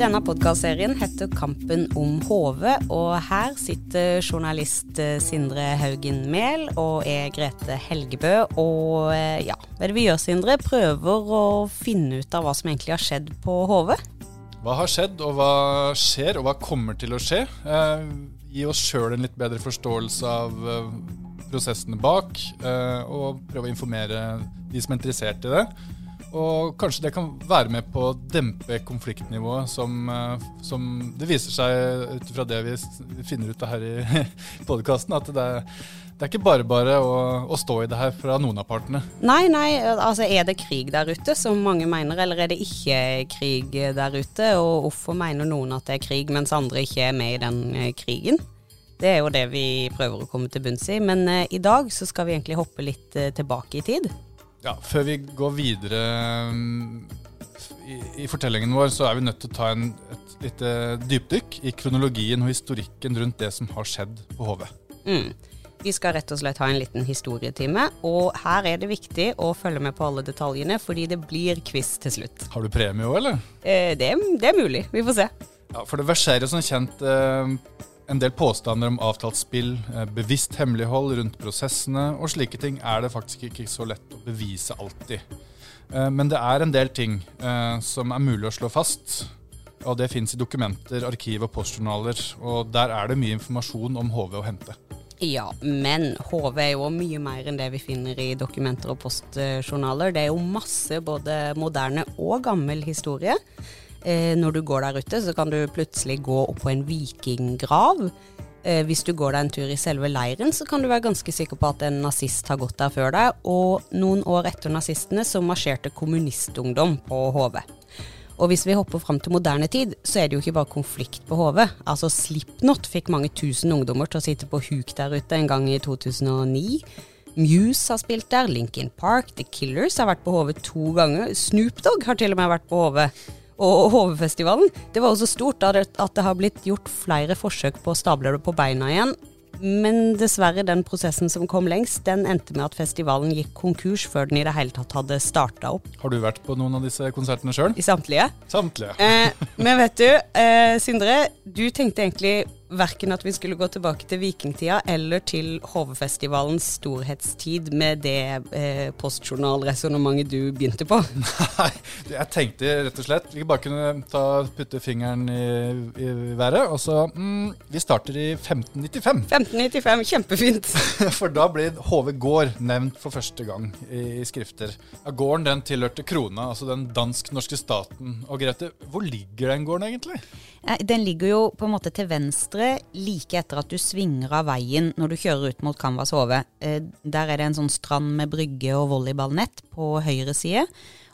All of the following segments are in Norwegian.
Denne podkastserien heter Kampen om HV, og her sitter journalist eh, Sindre Haugen Mehl og jeg Grete Helgebø. Og eh, ja, hva er det vi gjør, Sindre? Prøver å finne ut av hva som egentlig har skjedd på HV. Hva har skjedd, og hva skjer, og hva kommer til å skje? Eh, gi oss sjøl en litt bedre forståelse av eh, prosessene bak, eh, og prøve å informere de som er interessert i det. Og kanskje det kan være med på å dempe konfliktnivået, som, eh, som det viser seg ut fra det vi finner ut av her i podkasten, at det er, det er ikke bare bare å, å, stå i det her fra noen av partene. Nei, nei, altså er det krig der ute, som mange mener, eller er det ikke krig der ute? Og hvorfor mener noen at det er krig, mens andre ikke er med i den eh, krigen? Det er jo det vi prøver å komme til bunns i. Men eh, i dag så skal vi egentlig hoppe litt eh, tilbake i tid. Ja, Før vi går videre mm, i, i, fortellingen vår, så er vi nødt til å ta en, et lite dypdykk i kronologien og historikken rundt det som har skjedd på HV. Mm. Vi skal rett og slett ha en liten historietime, og her er det viktig å følge med på alle detaljene, fordi det blir quiz til slutt. Har du premie òg, eller? Eh, det, det, er mulig. Vi får se. Ja, For det verserer som kjent eh, en del påstander om avtalt spill, eh, bevisst hemmelighold rundt prosessene, og slike ting er det faktisk ikke så lett å bevise alltid. Eh, men det er en del ting eh, som er mulig å slå fast. Og det fins i dokumenter, arkiv og postjournaler. Og der er det mye informasjon om HV å hente. Ja, men HV er jo mye mer enn det vi finner i dokumenter og postjournaler. Det er jo masse både moderne og gammel historie. Eh, når du går der ute, så kan du plutselig gå opp på en vikinggrav. Eh, hvis du går deg en tur i selve leiren, så kan du være ganske sikker på at en nazist har gått der før deg. Og noen år etter nazistene så marsjerte kommunistungdom på HV. Og hvis vi hopper fram til moderne tid, så er det jo ikke bare konflikt på HV. Altså Slipknot fikk mange tusen ungdommer til å sitte på huk der ute en gang i 2009. Muse har spilt der, Linkin Park, The Killers har vært på HV to ganger. Snoop Dogg har til og med vært på HV og HV-festivalen. Det var også stort at det har blitt gjort flere forsøk på å stable det på beina igjen. Men dessverre, den prosessen som kom lengst, den endte med at festivalen gikk konkurs før den i det hele tatt hadde starta opp. Har du vært på noen av disse konsertene sjøl? I samtlige. Samtlige. Eh, men vet du, eh, Sindre, du tenkte egentlig verken at vi skulle gå tilbake til vikingtida eller til HV-festivalens storhetstid med det eh, postjournalresonnementet du begynte på? Nei, jeg tenkte rett og slett vi bare kunne ta, putte fingeren i, i været. Og så mm, Vi starter i 1595. 1595, Kjempefint. For da blir HV gård nevnt for første gang i, i skrifter. Ja, gården den tilhørte krona, altså den dansk-norske staten. Og Grete, hvor ligger den gården egentlig? Den ligger jo på en måte til venstre like etter at du svinger av veien når du kjører ut mot Canvas Hove. Eh, der er det en sånn strand med brygge og volleyballnett på høyre side.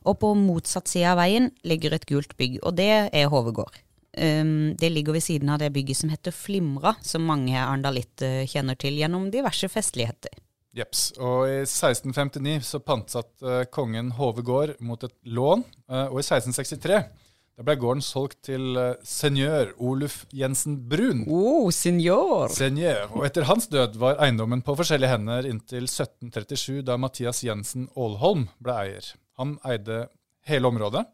Og på motsatt side av veien ligger et gult bygg, og det er Hove gård. Ehm, det ligger ved siden av det bygget som heter Flimra, som mange arendalitter kjenner til gjennom diverse festligheter. Jeps. Og i 1659 så pantsatte kongen Hove gård mot et lån, eh, og i 1663 da ble gården solgt til uh, senior Oluf Jensen Brun. Oh, senior. senior! Og etter hans død var eiendommen på forskjellige hender inntil 1737, da Mathias Jensen Aalholm ble eier. Han eide hele området,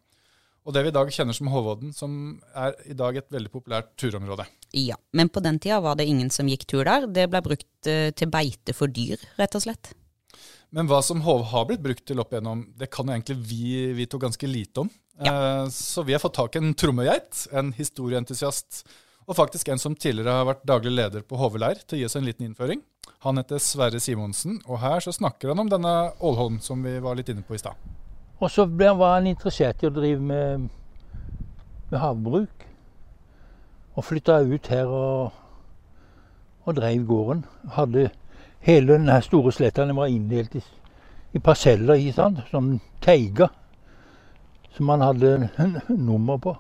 og det vi i dag kjenner som Håvodden, som er i dag et veldig populært turområde. Ja, men på den tida var det ingen som gikk tur der. Det ble brukt uh, til beite for dyr, rett og slett. Men hva som har blitt brukt til opp igjennom, det kan jo egentlig vi, vi to ganske lite om. Ja. Eh, så vi har fått tak i en trommegeit, en historieentusiast, og faktisk en som tidligere har vært daglig leder på HV-leir, til å gi oss en liten innføring. Han heter Sverre Simonsen, og her så snakker han om denne Ålholm som vi var litt inne på i stad. Og så var han interessert i å drive med, med havbruk. Og flytta ut her og, og dreiv gården. Hadde hele denne store sletta var inndelt i, i parseller, sant? sånn teiger som han hadde nummer på.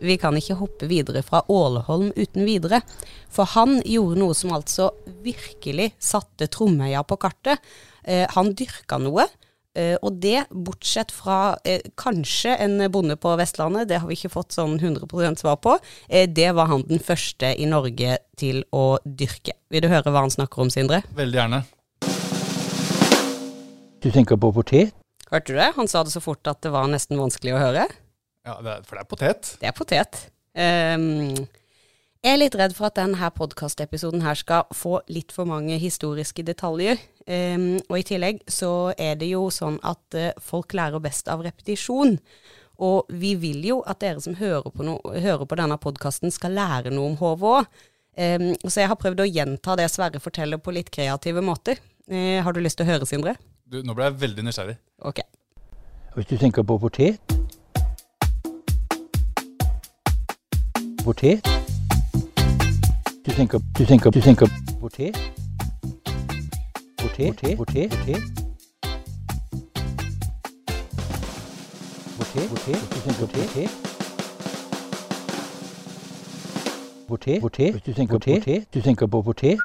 Vi kan ikke hoppe videre fra Åleholm uten videre, for han gjorde noe som altså virkelig satte Tromøya på kartet. Eh, han dyrka noe. Uh, og det, bortsett fra uh, kanskje en bonde på Vestlandet, det har vi ikke fått sånn 100% svar på, uh, det var han den første i Norge til å dyrke. Vil du høre hva han snakker om, Sindre? Veldig gjerne. Du tenker på potet? Hørte du det? Han sa det så fort at det var nesten vanskelig å høre. Ja, det er, For det er potet. Det er potet. Um, jeg er litt redd for at denne podkastepisoden her skal få litt for mange historiske detaljer. Um, og i tillegg så er det jo sånn at uh, folk lærer best av repetisjon. Og vi vil jo at dere som hører på, no hører på denne podkasten skal lære noe om HV òg. Um, så jeg har prøvd å gjenta det Sverre forteller på litt kreative måter. Uh, har du lyst til å høre, Sindre? Du, nå ble jeg veldig nysgjerrig. Ok. Hvis du tenker på potet Potet du tenker, du tenker, du tenker potet? Potet, potet, potet, potet. Potet, potet, du tenker potet. Potet, potet, du tenker potet, du tenker på potet.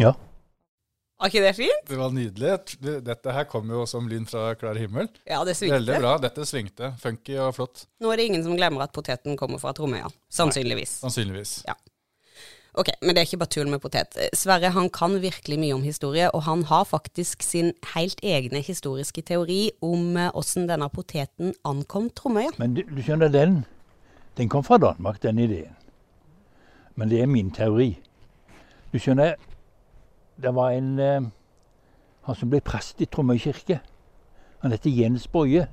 Ja. Var ikke det fint? Det var nydelig. Dette her kom jo som lyn fra klar himmel. Ja, det svingte. Veldig bra. Dette svingte. Funky og flott. Nå er det ingen som glemmer at poteten kommer fra Tromøya. Sannsynligvis. Nei, sannsynligvis. Ja. Ok, men det er ikke bare tull med potet. Sverre han kan virkelig mye om historie, og han har faktisk sin helt egne historiske teori om åssen denne poteten ankom Tromøya. Men du, du, skjønner, den, den kom fra Danmark, den ideen. Men det er min teori. Du skjønner, det var en eh, Han som ble prest i Tromøy kirke. Han heter Jens Boje.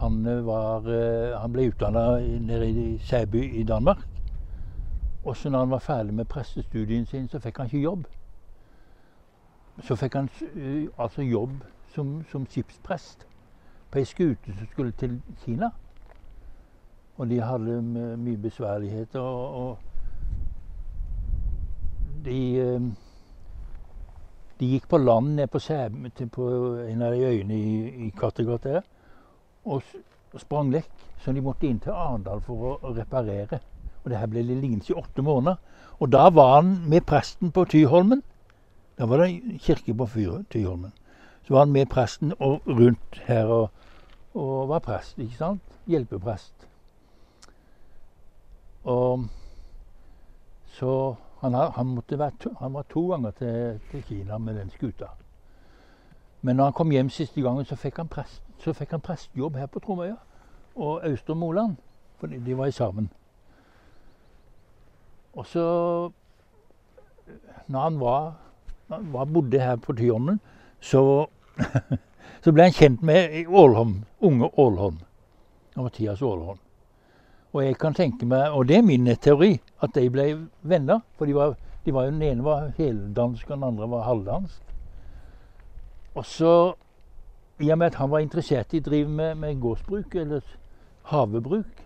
Han, var, han ble utdanna nede i Sæby i Danmark. Og så når han var ferdig med prestestudien sin, så fikk han ikke jobb. Så fikk han altså jobb som, som skipsprest på ei skute som skulle til Kina. Og de hadde mye besværligheter. Og, og de, de gikk på land ned på, Sæb, på en av de øyene i, i Kattegat der og sprang lekk. Så de måtte inn til Arendal for å reparere. Og det her ble liggende i åtte måneder. Og da var han med presten på Tyholmen. Da var det kirke på Tyholmen. Så var han med presten og rundt her og, og var prest, ikke sant? Hjelpeprest. Og så han, han, være han var to ganger til, til, Kina med den skuta. Men når han kom hjem siste gangen, så fikk han, prest, så fikk han prestjobb her på Tromøya og Austre Moland. For de var sammen. Og så Når han var, var bodde her på Tyholmen, så, så ble han kjent med Ålholm, unge Ålholm. Mathias Ålholm. Og jeg kan tenke meg, og det er min teori, at de ble venner. For de var, de var, den ene var heldansk, og den andre var halvdansk. Og så, i og med at han var interessert i å drive med, med gårdsbruk, eller havebruk,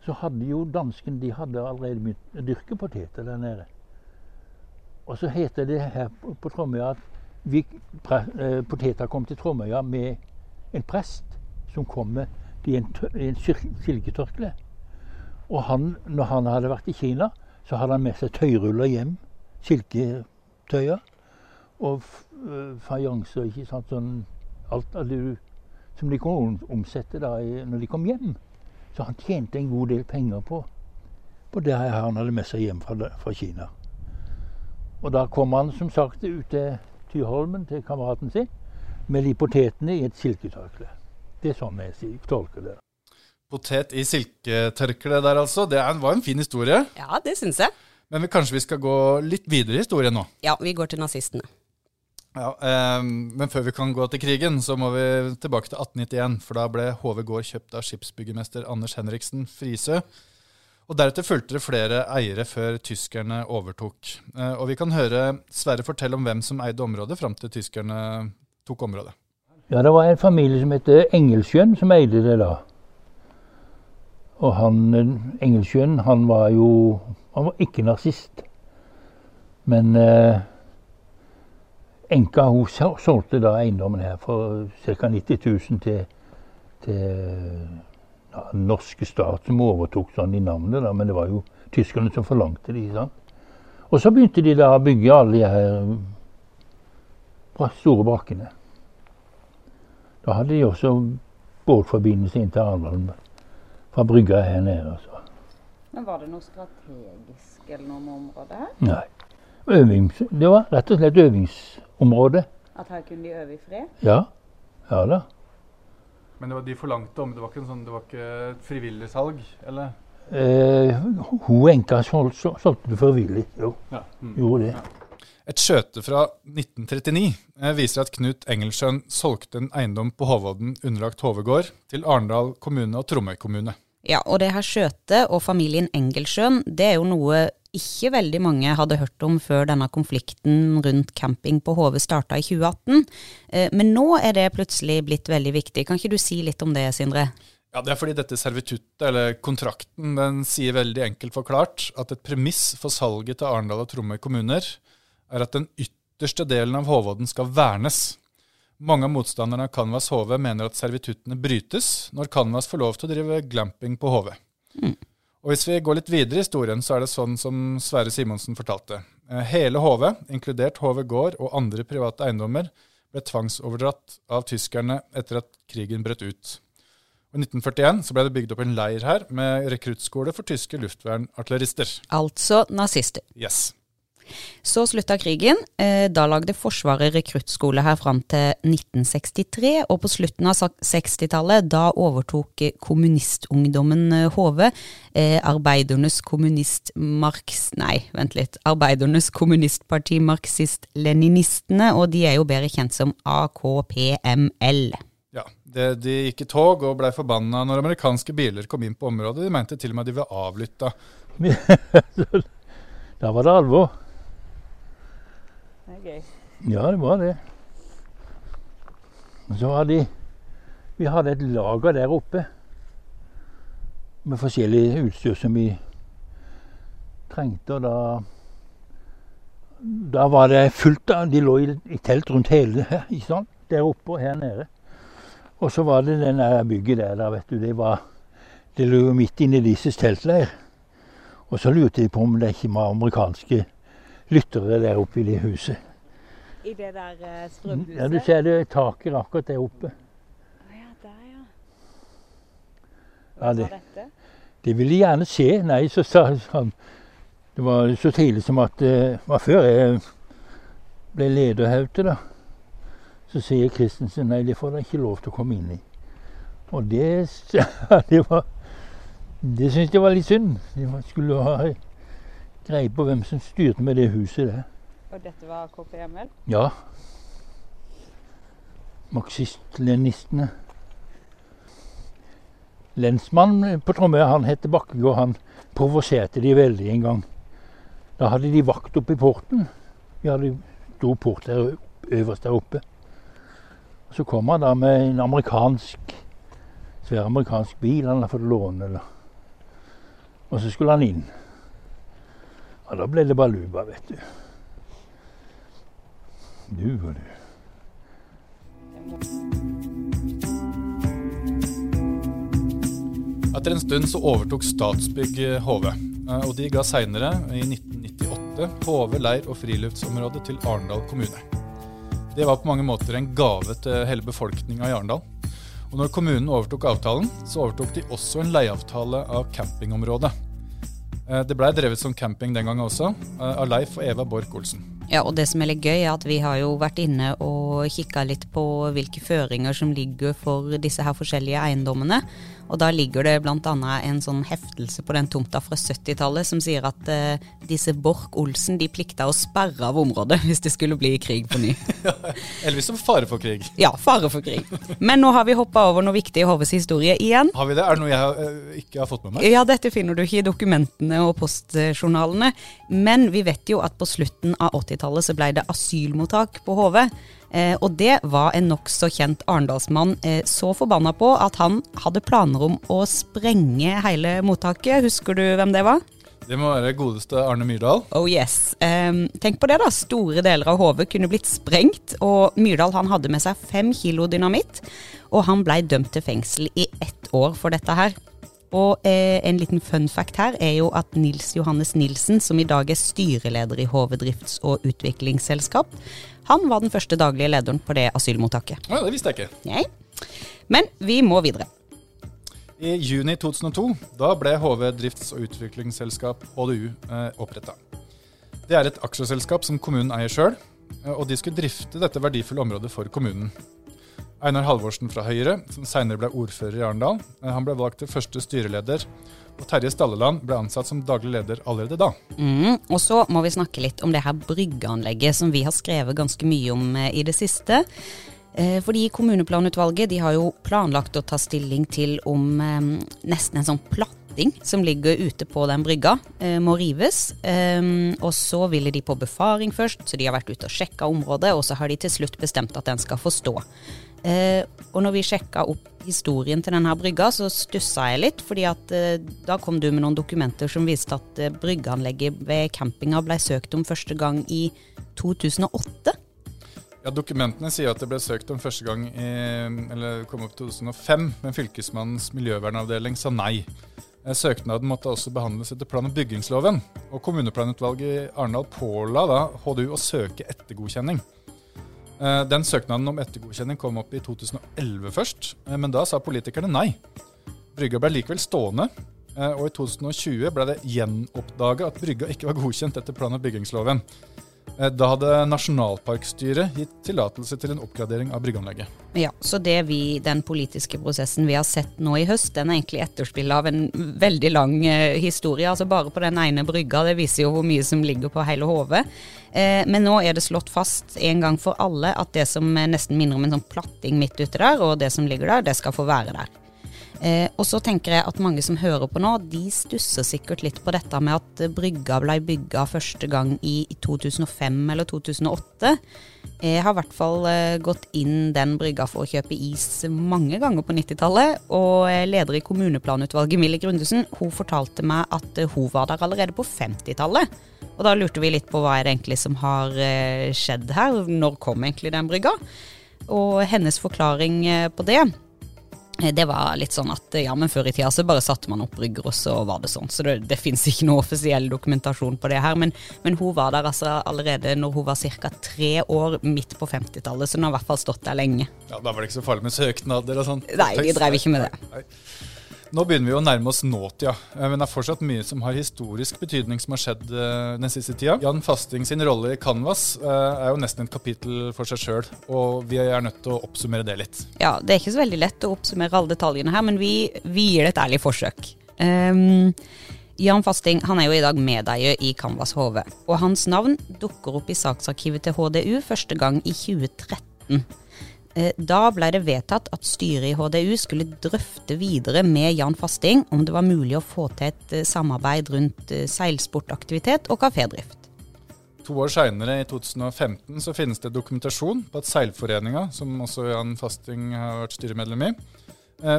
så hadde jo danskene de hadde allerede begynt å dyrke poteter der nede. Og så heter det her på Tromøya at vi, pre, eh, poteter kom til Tromøya med en prest som kom med i en, en silketørkle. Og han, når han hadde vært i Kina, så hadde han med seg tøyruller hjem. Silketøyer. Og fajanser, ikke sant. Sånn, alt det som de kunne omsette da, når de kom hjem. Så han tjente en god del penger på, på det han hadde med seg hjem fra, fra Kina. Og da kom han som sagt ut til Tyholmen, til kameraten sin, med de potetene i et silketørkle. Det er sånn jeg tolker det. Potet i silketørkle der, altså. Det var en fin historie. Ja, det syns jeg. Men vi, kanskje vi skal gå litt videre i historien nå? Ja, vi går til nazistene. Ja, eh, Men før vi kan gå til krigen, så må vi tilbake til 1891. For da ble HV gård kjøpt av skipsbyggermester Anders Henriksen Frisø. Og Deretter fulgte det flere eiere før tyskerne overtok. Eh, og Vi kan høre Sverre fortelle om hvem som eide området fram til tyskerne tok området. Ja, Det var en familie som het Engelsjøen, som eide det da. Og han Engelsjøen, han var jo Han var ikke nazist. Men eh, enka hun solgte da eiendommen her for ca. 90 000 til, til ja, norske stat, som overtok sånn i navnet, da, men det var jo tyskerne som forlangte det. sant? Og så begynte de da å bygge alle de her store brakkene. Da hadde de også båtforbindelse inn til Arendal fra brygga her nede. Altså. Men Var det noe strategisk eller noe med området her? Nei. Øvings, det var rett og slett øvingsområde. At her kunne de øve i fred? Ja. Ja da. Men det var de forlangte om, det var ikke, en sånn, det var ikke et frivillig salg, eller? Eh, hun enka sol- sol- solgte det frivillig. Jo, Ja. Mm. gjorde det. Et skjøte fra 1939 eh, viser at Knut Engelsjøen solgte en eiendom på Hovodden underlagt Hovegård til Arendal kommune og Tromøy kommune. Ja, og det her skjøtet og familien Engelsjøen, det er jo noe ikke veldig mange hadde hørt om før denne konflikten rundt camping på Hove starta i 2018. Eh, Men nå er det plutselig blitt veldig viktig. Kan ikke du si litt om det, Sindre? Ja, Det er fordi dette servituttet, eller kontrakten, den sier veldig enkelt forklart at et premiss for salget til Arendal og Tromøy kommuner er at den ytterste delen av Håvodden skal vernes. Mange av motstanderne av Canvas HV mener at servituttene brytes når Canvas får lov til å drive glamping på HV. Og Hvis vi går litt videre i historien, så er det sånn som Sverre Simonsen fortalte. Eh, Hele HV, inkludert HV gård og andre private eiendommer, ble tvangsoverdratt av tyskerne etter at krigen brøt ut. I 1941 så ble det bygd opp en leir her med rekruttskole for tyske luftvernartillerister. Altså nazister. Yes. Så slutta krigen. Eh, Da lagde Forsvaret rekruttskole her fram til 1963, og på slutten av 60-tallet, da overtok eh, kommunistungdommen HV, eh, Arbeidernes kommunist-marx... Nei, vent litt. Arbeidernes kommunistparti marxist-leninistene, og de er jo bedre kjent som AKPML. Ja, det, De gikk i tog og blei forbanna når amerikanske biler kom inn på området. De mente til og med at de var avlytta. Da var det alvor. Ja, det var det. Og så hadde de Vi hadde et lager der oppe med forskjellig utstyr som vi trengte, og da Da var det fullt av De lå i, i telt rundt hele her, ikke sant? der oppe og her nede. Og så var det den der bygget der, da, vet du. Det var Det lå midt inne i deres teltleir. Og så lurte de på om det ikke var amerikanske lyttere der oppe i det huset. I det der strømhuset? Ja, Du ser det taket akkurat der oppe. Ja, der, ja. Hva Ja, det, det ville de gjerne se. Nei, så sa han Det var så tidlig som at det var før jeg ble leder her ute, da. Så sier Christensen nei, det får dere ikke lov til å komme inn i. Og det, det var Det syntes jeg var litt synd. De skulle ha greie på hvem som styrte med det huset der. Og dette var KPML? Ja. Marxist-leninistene. Lensmannen på Tromøya, han het Bakkegård, han provoserte de veldig en gang. Da hadde de vakt oppe i porten. Vi hadde stor port der øverst der oppe. Så kom han da med en amerikansk svær amerikansk bil han hadde fått låne. Og så skulle han inn. Og da ble det baluba, vet du. Du og du. Etter en stund så overtok Statsbygg HV, eh, og de ga seinere, i 1998, HV leir- og friluftsområdet til Arendal kommune. Det var på mange måter en gave til hele befolkninga i Arendal. Og når kommunen overtok avtalen, så overtok de også en leieavtale av campingområdet. Eh, Det blei drevet som camping den gangen også, eh, av Leif og Eva Borch Olsen. Ja, og det som er litt gøy, er at vi har jo vært inne og kikka litt på hvilke føringer som ligger for disse her forskjellige eiendommene. Og da ligger det bl.a. en sånn heftelse på den tomta fra 70-tallet som sier at eh, disse Borch Olsen de plikta å sperre av området hvis det skulle bli krig på ny. Eller hvis det som fare for krig. Ja, fare for krig. Men nå har vi hoppa over noe viktig i HVs historie igjen. Har vi det? Er det noe jeg eh, ikke har fått med meg? Ja, dette finner du ikke i dokumentene og postjournalene. Men vi vet jo at på slutten av 80-tallet så blei det asylmottak på HV. Eh, og det var en nokså kjent arendalsmann eh, så forbanna på at han hadde planer om å sprenge hele mottaket. Husker du hvem det var? Det må være godeste Arne Myrdal. Oh yes. Ehm, tenk på det, da. Store deler av HV kunne blitt sprengt. Og Myrdal han hadde med seg fem kilo dynamitt. Og han blei dømt til fengsel i ett år for dette her. Og eh, en liten fun fact her er jo at Nils Johannes Nilsen, som i dag er styreleder i HV drifts- og utviklingsselskap, han var den første daglige lederen på det asylmottaket. Ja, det visste jeg ikke. Nei. Men vi må videre. I juni 2002 da ble HV drifts- og utviklingsselskap HDU eh, oppretta. Det er et aksjeselskap som kommunen eier sjøl, og de skulle drifte dette verdifulle området for kommunen. Einar Halvorsen fra Høyre, som senere ble ordfører i Arendal, han ble valgt til første styreleder. Og Terje Stalleland ble ansatt som daglig leder allerede da. Mm, og så må vi snakke litt om det her bryggeanlegget som vi har skrevet ganske mye om eh, i det siste. Eh, fordi Kommuneplanutvalget de har jo planlagt å ta stilling til om eh, nesten en sånn platting som ligger ute på den brygga, må rives. Og så ville de på befaring først, så de har vært ute og sjekka området, og så har de til slutt bestemt at den skal få stå. Eh, og når vi sjekka opp historien til denne brygga, så stussa jeg litt. fordi at eh, da kom du med noen dokumenter som viste at eh, bryggeanlegget ved campinga ble søkt om første gang i 2008. Ja, Dokumentene sier at det ble søkt om første gang i, eller kom opp i 2005, men Fylkesmannens miljøvernavdeling sa nei. Eh, Søknaden måtte også behandles etter plan- og byggingsloven, og kommuneplanutvalget i Arendal påla da HDU å søke ettergodkjenning. Eh, Den søknaden om ettergodkjenning kom opp i 2011 først, eh, men da sa politikerne nei. Brygga ble likevel stående, eh, og i 2020 ble det gjenoppdaga at brygga ikke var godkjent etter plan- og byggingsloven. Eh, Da hadde Nasjonalparkstyret gitt tillatelse til en oppgradering av bryggeanlegget. Ja, så det vi, den politiske prosessen vi har sett nå i høst, den er egentlig etterspill av en veldig lang eh, historie. Altså bare på den ene brygga, det viser jo hvor mye som ligger på hele hodet. Eh, men nå er det slått fast en gang for alle at det som eh, nesten minner om en sånn platting midt ute der, og det som ligger der, det skal få være der. Eh, og så tenker jeg at mange som hører på nå, de stusser sikkert litt på dette med at eh, brygga ble bygga første gang i, i 2005 eller 2008. Jeg har i hvert fall eh, gått inn den brygga for å kjøpe is mange ganger på 90-tallet. Og eh, leder i kommuneplanutvalget, Millie Grundesen, hun fortalte meg at eh, hun var der allerede på 50-tallet. Og da lurte vi litt på hva er det egentlig som har eh, skjedd her. Når kom egentlig den brygga? Og hennes forklaring eh, på det Eh, Det var litt sånn at ja, men før i tida så bare satte man opp brygger, og så var det sånn. Så det, det fins ikke noe offisiell dokumentasjon på det her. Men, men hun var der altså allerede når hun var ca. tre år midt på 50-tallet, så hun har i hvert fall stått der lenge. Ja, Da var det ikke så farlig med søknader og sånn. Nei, vi drev ikke med det. Nei. Nå begynner vi å nærme oss nåtida, ja. men det er fortsatt mye som har historisk betydning som har skjedd eh, den siste tida. Jan Fasting sin rolle i Canvas eh, er jo nesten et kapittel for seg sjøl, og vi er nødt til å oppsummere det litt. Ja, det er ikke så veldig lett å oppsummere alle detaljene her, men vi, vi gir det et ærlig forsøk. Um, Jan Fasting han er jo i dag medeier i Canvas HV, og hans navn dukker opp i saksarkivet til HDU første gang i 2013. Eh, Da ble det vedtatt at styret i HDU skulle drøfte videre med Jan Fasting om det var mulig å få til et eh, samarbeid rundt eh, seilsportaktivitet og kafédrift. To år seinere, i 2015, så finnes det dokumentasjon på at Seilforeninga, som også Jan Fasting har vært styremedlem i,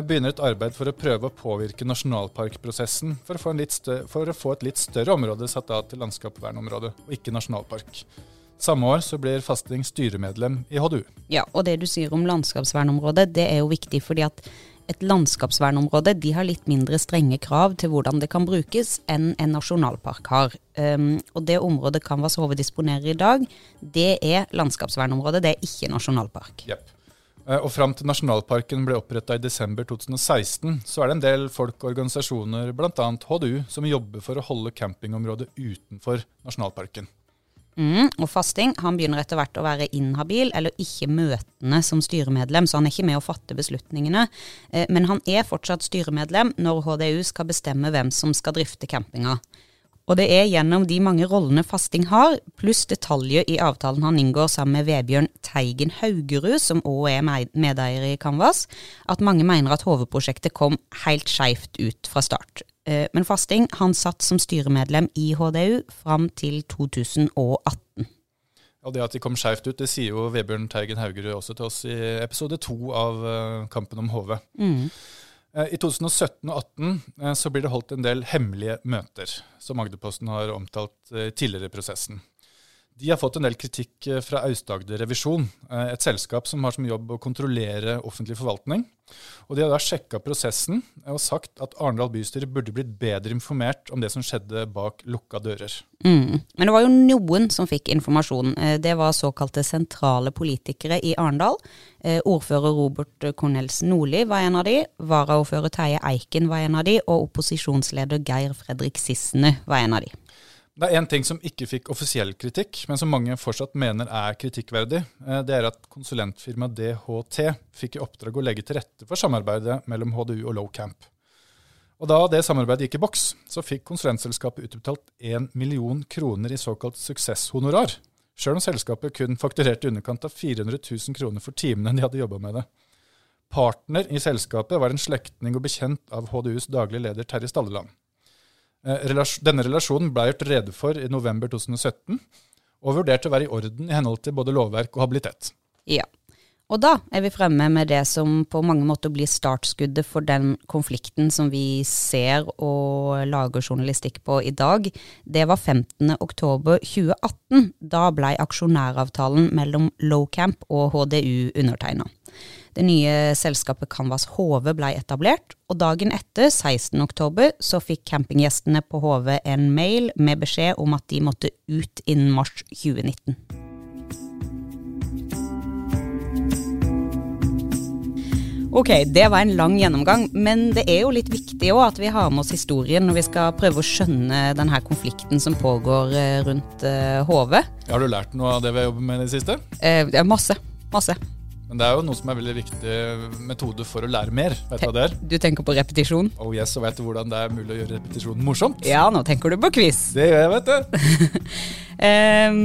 begynner et arbeid for å prøve å påvirke nasjonalparkprosessen for å få, for å få et litt større område satt av til landskapsvernområde, og ikke nasjonalpark. Samme år så blir Fasting styremedlem i HDU. Ja, og det du sier om landskapsvernområdet, det er jo viktig fordi at et landskapsvernområde de har litt mindre strenge krav til hvordan det kan brukes enn en nasjonalpark har. Um, og det området Canvas HV disponerer i dag, det er landskapsvernområde, det er ikke nasjonalpark. Jepp. Eh, Og fram til nasjonalparken ble oppretta i desember 2016, så er det en del folk og organisasjoner, bl.a. HDU, som jobber for å holde campingområdet utenfor nasjonalparken. Mm, og Fasting han begynner etter hvert å være inhabil eller ikke møtende som styremedlem, så han er ikke med å fatte beslutningene. Eh, men han er fortsatt styremedlem når HDU skal bestemme hvem som skal drifte campinga. Og det er gjennom de mange rollene Fasting har, pluss detaljer i avtalen han inngår sammen med Vebjørn Teigen Haugerud, som òg er medeier i Canvas, at mange mener at HV-prosjektet kom helt skeivt ut fra start. Eh, Men Fasting han satt som styremedlem i HDU fram til 2018. Og det at de kom skeivt ut, det sier jo Vebjørn Teigen Haugerud også til oss i episode to av eh, Kampen om HV. Mm. I 2017 og 2018 eh, så blir det holdt en del hemmelige møter, som Agderposten har omtalt eh, tidligere i prosessen. De har fått en del kritikk eh, fra Aust-Agder Revisjon, eh, et selskap som har som jobb å kontrollere offentlig forvaltning. Og De har da sjekka prosessen og sagt at Arendal bystyre burde blitt bedre informert om det som skjedde bak lukka dører. Mm. Men det var jo noen som fikk informasjon. Eh, Det var såkalte sentrale politikere i Arendal. Eh, Ordfører Robert Cornelsen Nordli var en av de, varaordfører Terje Eiken var en av de, og opposisjonsleder Geir Fredrik Sissene var en av de. Det er én ting som ikke fikk offisiell kritikk, men som mange fortsatt mener er kritikkverdig. Eh, det er at konsulentfirmaet DHT fikk i oppdrag å legge til rette for samarbeidet mellom HDU og Lowcamp. Og Da det samarbeidet gikk i boks, så fikk konsulentselskapet utbetalt 1 million kroner i såkalt suksesshonorar, sjøl om selskapet kun fakturerte i underkant av 400 000 kroner for timene de hadde jobba med det. Partner i selskapet var en slektning og bekjent av HDUs daglige leder Terje Stalleland. Eh, denne relasjonen ble gjort rede for i november 2017, og vurdert å være i orden i henhold til både lovverk og habilitet. Ja. Og da er vi fremme med det som på mange måter blir startskuddet for den konflikten som vi ser og lager journalistikk på i dag. Det var 15.10.2018. Da blei aksjonæravtalen mellom Lowcamp og HDU undertegna. Det nye selskapet Canvas HV blei etablert, og dagen etter, 16.10, så fikk campinggjestene på HV en mail med beskjed om at de måtte ut innen mars 2019. Ok, det var en lang gjennomgang, men det er jo litt viktig òg at vi har med oss historien når vi skal prøve å skjønne denne konflikten som pågår eh, rundt HV. Eh, har du lært noe av det vi har jobbet med i det siste? Eh, masse. Masse. Men det er jo noe som er veldig viktig metode for å lære mer. Vet du hva det er? Du tenker på repetisjon? Oh yes, Og vet du hvordan det er mulig å gjøre repetisjon morsomt? Ja, nå tenker du på quiz. Det gjør jeg, vet du. um,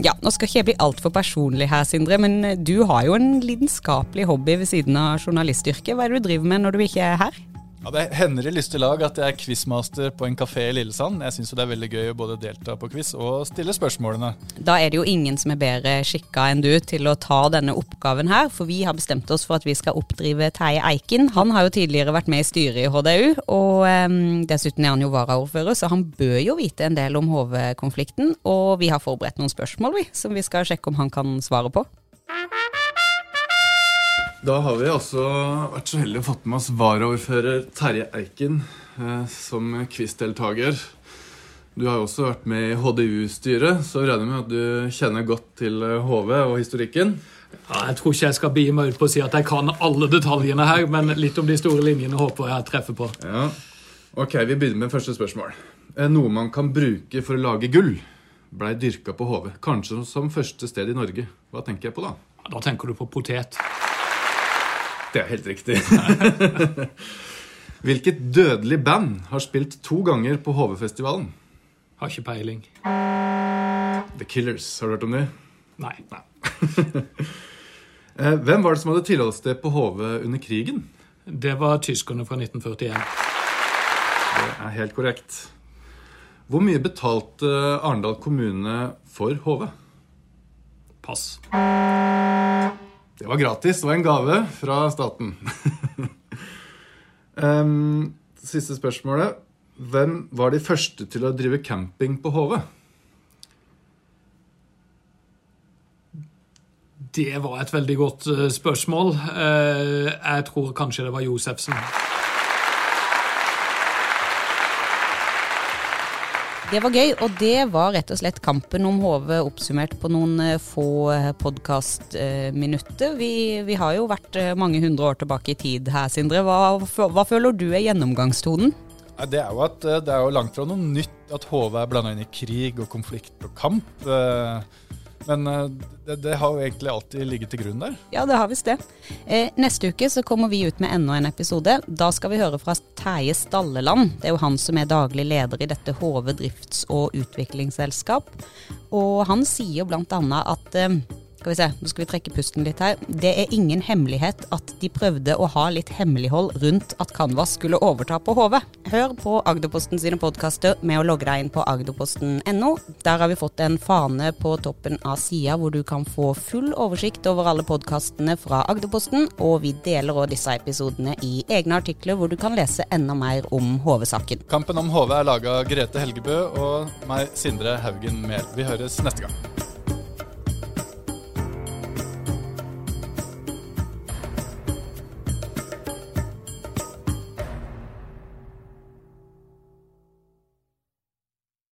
ja, nå skal ikke jeg bli altfor personlig her, Sindre, men du har jo en lidenskapelig hobby ved siden av journalistyrket. Hva er det du driver med når du ikke er her? Ja, Det hender i lystig lag at jeg er quizmaster på en kafé i Lillesand. Jeg syns det er veldig gøy å både delta på quiz og stille spørsmålene. Da er det jo ingen som er bedre skikka enn du til å ta denne oppgaven her, for vi har bestemt oss for at vi skal oppdrive Terje Eiken. Han har jo tidligere vært med i styret i HDU, og um, dessuten er han jo varaordfører, så han bør jo vite en del om HV-konflikten. Og vi har forberedt noen spørsmål, vi, som vi skal sjekke om han kan svare på. Da har vi også vært så heldige å fått med oss varaordfører Terje Eiken eh, som quizdeltaker. Du har jo også vært med i HDU-styret, så regner jeg med at du kjenner godt til HV eh, og historikken. Ja, jeg tror ikke jeg skal bie meg ut på å si at jeg kan alle detaljene her, men litt om de store linjene håper jeg treffer på. Ja. Ok, Vi begynner med første spørsmål. Eh, noe man kan bruke for å lage gull, blei dyrka på HV. Kanskje som første sted i Norge. Hva tenker jeg på da? Da tenker du på potet. Det er helt riktig. Hvilket dødelig band har spilt to ganger på HV-festivalen? Har ikke peiling. The Killers. Har du hørt om det? Nei. Nei. Eh, hvem var det som hadde tilholdssted på HV under krigen? Det var tyskerne fra 1941. Det er helt korrekt. Hvor mye betalte Arendal kommune for HV? Pass. Det var gratis. Det var en gave fra staten. um, siste spørsmålet. Hvem var de første til å drive camping på HV? Det var et veldig godt eh, spørsmål. Eh, jeg tror kanskje det var Josefsen. Det var gøy, og det var rett og slett kampen om HV oppsummert på noen eh, få eh, podkastminutter. Vi, vi, har jo vært eh, mange hundre år tilbake i tid her, Sindre. Hva, hva føler du er gjennomgangstonen? Det er jo at det er jo langt fra noe nytt at HV er blanda inn i krig og konflikt og kamp. Men eh, det, det, har jo egentlig alltid ligget til grunn der. Ja, det har visst det. Eh, neste uke så kommer vi ut med enda en episode. Da skal vi høre fra Terje Stalleland. Det er jo han som er daglig leder i dette Hove drifts- og utviklingsselskap. Og han sier bl.a. at eh, skal vi se, nå skal vi trekke pusten litt her. Det er ingen hemmelighet at de prøvde å ha litt hemmelighold rundt at Canvas skulle overta på HV. Hør på Agderposten sine podkaster med å logge deg inn på agderposten.no. Der har vi fått en fane på toppen av sida hvor du kan få full oversikt over alle podkastene fra Agderposten, og vi deler òg disse episodene i egne artikler hvor du kan lese enda mer om HV-saken. Kampen om HV er laga Grete Helgebø og meg, Sindre Haugen Mehl. Vi høres neste gang.